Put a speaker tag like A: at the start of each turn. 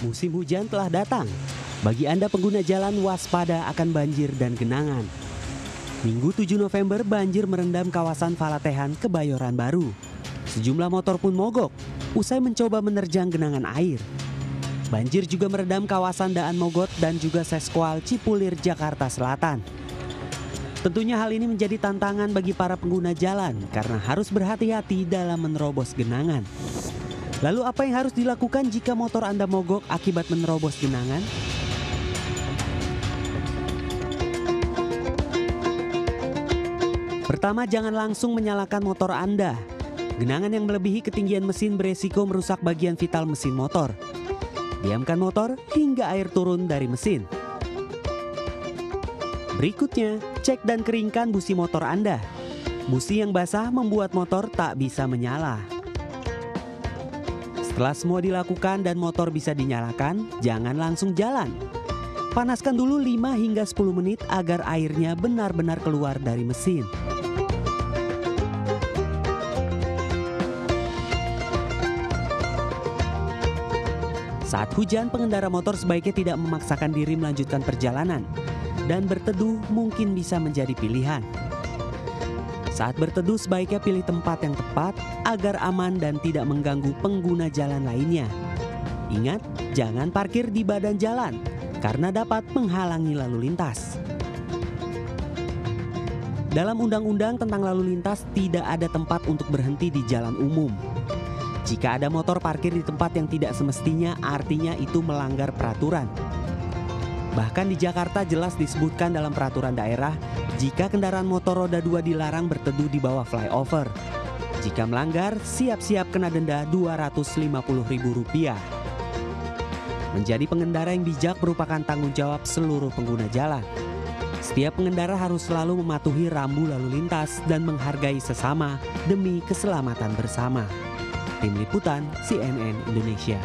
A: Musim hujan telah datang. Bagi Anda pengguna jalan waspada akan banjir dan genangan. Minggu 7 November banjir merendam kawasan Falatehan, Kebayoran Baru. Sejumlah motor pun mogok usai mencoba menerjang genangan air. Banjir juga merendam kawasan Daan Mogot dan juga Seskual Cipulir, Jakarta Selatan. Tentunya hal ini menjadi tantangan bagi para pengguna jalan karena harus berhati-hati dalam menerobos genangan. Lalu apa yang harus dilakukan jika motor Anda mogok akibat menerobos genangan? Pertama, jangan langsung menyalakan motor Anda. Genangan yang melebihi ketinggian mesin beresiko merusak bagian vital mesin motor. Diamkan motor hingga air turun dari mesin. Berikutnya, cek dan keringkan busi motor Anda. Busi yang basah membuat motor tak bisa menyala. Setelah semua dilakukan dan motor bisa dinyalakan, jangan langsung jalan. Panaskan dulu 5 hingga 10 menit agar airnya benar-benar keluar dari mesin. Saat hujan, pengendara motor sebaiknya tidak memaksakan diri melanjutkan perjalanan dan berteduh mungkin bisa menjadi pilihan. Saat berteduh sebaiknya pilih tempat yang tepat agar aman dan tidak mengganggu pengguna jalan lainnya. Ingat, jangan parkir di badan jalan karena dapat menghalangi lalu lintas. Dalam undang-undang tentang lalu lintas tidak ada tempat untuk berhenti di jalan umum. Jika ada motor parkir di tempat yang tidak semestinya, artinya itu melanggar peraturan. Bahkan di Jakarta jelas disebutkan dalam peraturan daerah jika kendaraan motor roda 2 dilarang berteduh di bawah flyover. Jika melanggar, siap-siap kena denda Rp250.000. Menjadi pengendara yang bijak merupakan tanggung jawab seluruh pengguna jalan. Setiap pengendara harus selalu mematuhi rambu lalu lintas dan menghargai sesama demi keselamatan bersama. Tim Liputan CNN Indonesia.